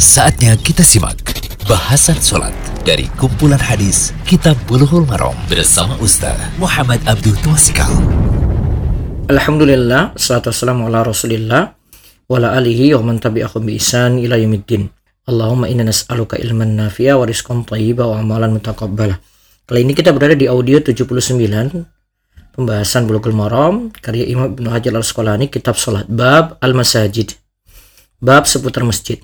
Saatnya kita simak bahasan sholat dari kumpulan hadis Kitab Bulughul Maram bersama Ustaz Muhammad Abdul Twasikal. Alhamdulillah, salatu wassalamu ala rasulillah wa ala alihi wa man tabi'ahum bi ihsan ila yaumiddin. Allahumma inna nas'aluka ilman nafi'a wa rizqan thayyiba wa amalan mutaqabbala. Kali ini kita berada di audio 79 pembahasan Bulughul Maram karya Imam Ibnu Hajar Al-Asqalani kitab salat bab al-masajid. Bab seputar masjid.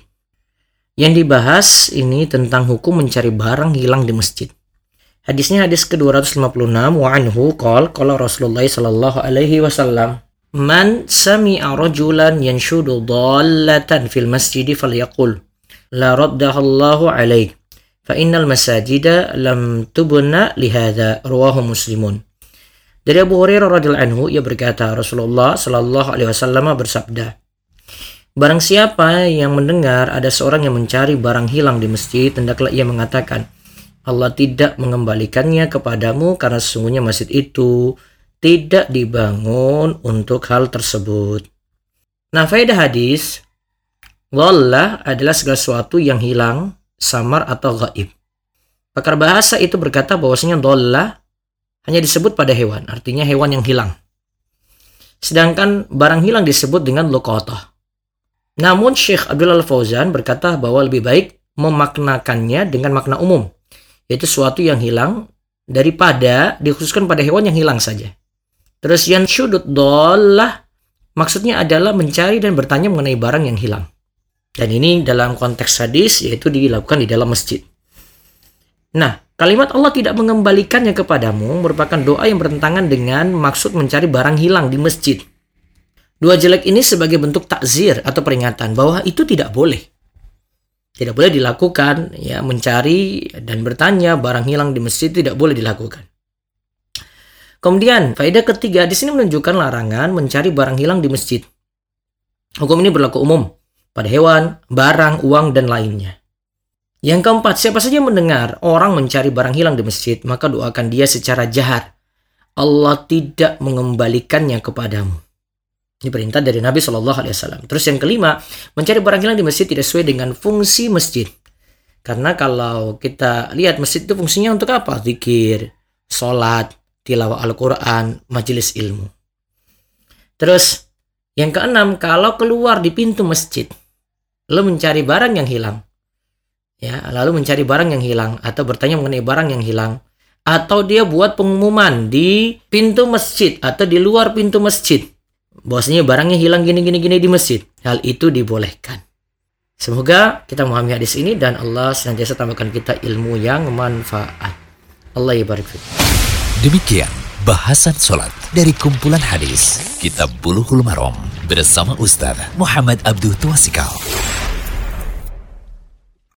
Yang dibahas ini tentang hukum mencari barang hilang di masjid. Hadisnya hadis ke-256 wa anhu qol qala Rasulullah sallallahu alaihi wasallam Man sami'a rajulan yanshudu dhallatan fil masjid falyaqul la raddaha Allahu alaik fa innal masajida lam tubna lihadha rawahu muslimun dari Abu Hurairah radhiyallahu anhu ia berkata Rasulullah sallallahu alaihi wasallam bersabda Barang siapa yang mendengar ada seorang yang mencari barang hilang di masjid, hendaklah ia mengatakan, Allah tidak mengembalikannya kepadamu karena sesungguhnya masjid itu tidak dibangun untuk hal tersebut. Nah, faedah hadis, Wallah adalah segala sesuatu yang hilang, samar atau gaib. Pakar bahasa itu berkata bahwasanya dollah hanya disebut pada hewan, artinya hewan yang hilang. Sedangkan barang hilang disebut dengan luqatah. Namun Syekh Abdul Al-Fauzan berkata bahwa lebih baik memaknakannya dengan makna umum, yaitu sesuatu yang hilang daripada dikhususkan pada hewan yang hilang saja. Terus yang syudut dolah maksudnya adalah mencari dan bertanya mengenai barang yang hilang. Dan ini dalam konteks hadis yaitu dilakukan di dalam masjid. Nah, kalimat Allah tidak mengembalikannya kepadamu merupakan doa yang bertentangan dengan maksud mencari barang hilang di masjid. Dua jelek ini sebagai bentuk takzir atau peringatan bahwa itu tidak boleh. Tidak boleh dilakukan, ya mencari dan bertanya barang hilang di masjid tidak boleh dilakukan. Kemudian, faedah ketiga di sini menunjukkan larangan mencari barang hilang di masjid. Hukum ini berlaku umum pada hewan, barang, uang, dan lainnya. Yang keempat, siapa saja mendengar orang mencari barang hilang di masjid, maka doakan dia secara jahat. Allah tidak mengembalikannya kepadamu. Ini perintah dari Nabi Shallallahu Alaihi Wasallam. Terus yang kelima, mencari barang hilang di masjid tidak sesuai dengan fungsi masjid. Karena kalau kita lihat masjid itu fungsinya untuk apa? Zikir, sholat, tilawah Al-Quran, majelis ilmu. Terus yang keenam, kalau keluar di pintu masjid, lalu mencari barang yang hilang, ya, lalu mencari barang yang hilang atau bertanya mengenai barang yang hilang, atau dia buat pengumuman di pintu masjid atau di luar pintu masjid, bahwasanya barangnya hilang gini-gini gini di masjid. Hal itu dibolehkan. Semoga kita memahami hadis ini dan Allah senantiasa tambahkan kita ilmu yang manfaat. Allah barik Demikian bahasan sholat dari kumpulan hadis Kitab Bulughul Maram bersama Ustaz Muhammad Abdul Tuasikal.